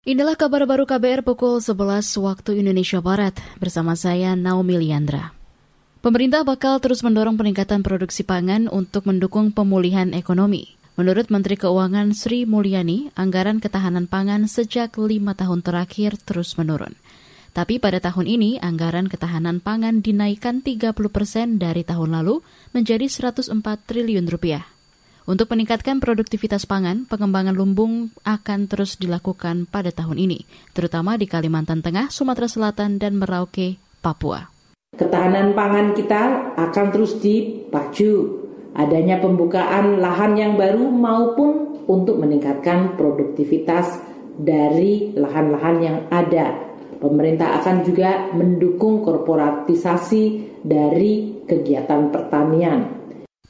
Inilah kabar baru KBR pukul 11 waktu Indonesia Barat bersama saya Naomi Liandra. Pemerintah bakal terus mendorong peningkatan produksi pangan untuk mendukung pemulihan ekonomi. Menurut Menteri Keuangan Sri Mulyani, anggaran ketahanan pangan sejak lima tahun terakhir terus menurun. Tapi pada tahun ini, anggaran ketahanan pangan dinaikkan 30 persen dari tahun lalu menjadi 104 triliun rupiah. Untuk meningkatkan produktivitas pangan, pengembangan lumbung akan terus dilakukan pada tahun ini, terutama di Kalimantan Tengah, Sumatera Selatan, dan Merauke, Papua. Ketahanan pangan kita akan terus dipacu. Adanya pembukaan lahan yang baru maupun untuk meningkatkan produktivitas dari lahan-lahan yang ada. Pemerintah akan juga mendukung korporatisasi dari kegiatan pertanian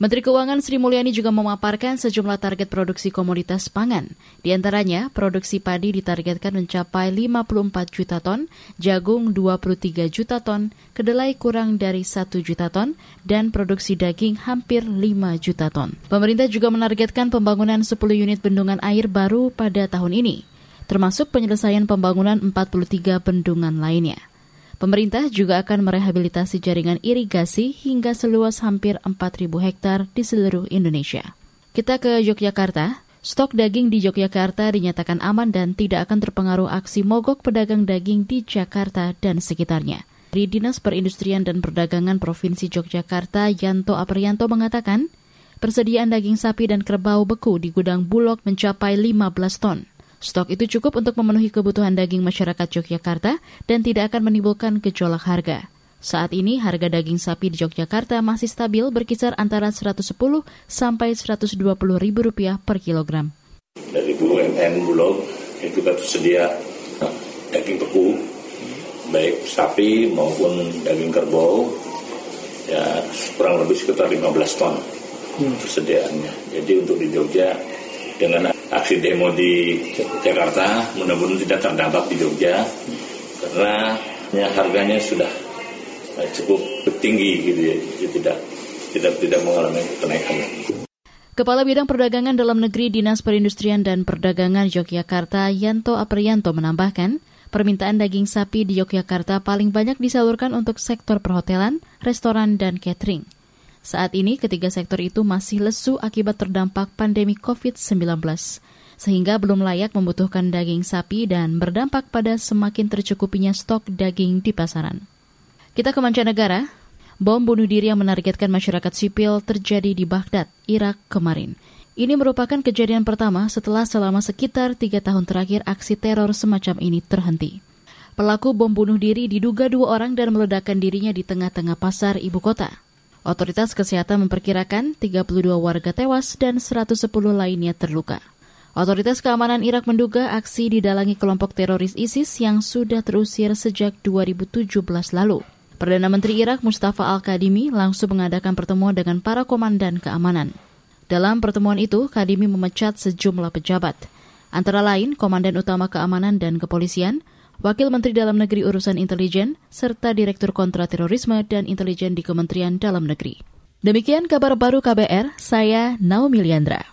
Menteri Keuangan Sri Mulyani juga memaparkan sejumlah target produksi komoditas pangan. Di antaranya, produksi padi ditargetkan mencapai 54 juta ton, jagung 23 juta ton, kedelai kurang dari 1 juta ton, dan produksi daging hampir 5 juta ton. Pemerintah juga menargetkan pembangunan 10 unit bendungan air baru pada tahun ini, termasuk penyelesaian pembangunan 43 bendungan lainnya. Pemerintah juga akan merehabilitasi jaringan irigasi hingga seluas hampir 4.000 hektar di seluruh Indonesia. Kita ke Yogyakarta. Stok daging di Yogyakarta dinyatakan aman dan tidak akan terpengaruh aksi mogok pedagang daging di Jakarta dan sekitarnya. Di Dinas Perindustrian dan Perdagangan Provinsi Yogyakarta, Yanto Aprianto mengatakan, persediaan daging sapi dan kerbau beku di gudang Bulog mencapai 15 ton. Stok itu cukup untuk memenuhi kebutuhan daging masyarakat Yogyakarta dan tidak akan menimbulkan gejolak harga. Saat ini harga daging sapi di Yogyakarta masih stabil berkisar antara 110 sampai 120 ribu rupiah per kilogram. Dari BUMN Bulog itu kan tersedia daging beku, baik sapi maupun daging kerbau, ya kurang lebih sekitar 15 ton hmm. tersediaannya. Jadi untuk di Jogja dengan aksi demo di Jakarta mudah-mudahan tidak terdampak di Jogja karena ya, harganya sudah eh, cukup tinggi gitu ya jadi tidak tidak tidak mengalami kenaikan. Kepala Bidang Perdagangan Dalam Negeri Dinas Perindustrian dan Perdagangan Yogyakarta Yanto Aprianto menambahkan, permintaan daging sapi di Yogyakarta paling banyak disalurkan untuk sektor perhotelan, restoran, dan catering. Saat ini ketiga sektor itu masih lesu akibat terdampak pandemi COVID-19, sehingga belum layak membutuhkan daging sapi dan berdampak pada semakin tercukupinya stok daging di pasaran. Kita ke mancanegara, bom bunuh diri yang menargetkan masyarakat sipil terjadi di Baghdad, Irak kemarin. Ini merupakan kejadian pertama setelah selama sekitar tiga tahun terakhir aksi teror semacam ini terhenti. Pelaku bom bunuh diri diduga dua orang dan meledakkan dirinya di tengah-tengah pasar ibu kota. Otoritas kesehatan memperkirakan 32 warga tewas dan 110 lainnya terluka. Otoritas keamanan Irak menduga aksi didalangi kelompok teroris ISIS yang sudah terusir sejak 2017 lalu. Perdana Menteri Irak Mustafa Al-Kadimi langsung mengadakan pertemuan dengan para komandan keamanan. Dalam pertemuan itu, Kadimi memecat sejumlah pejabat, antara lain Komandan Utama Keamanan dan Kepolisian, Wakil Menteri Dalam Negeri Urusan Intelijen, serta Direktur Kontraterorisme dan Intelijen di Kementerian Dalam Negeri. Demikian kabar baru KBR, saya Naomi Liandra.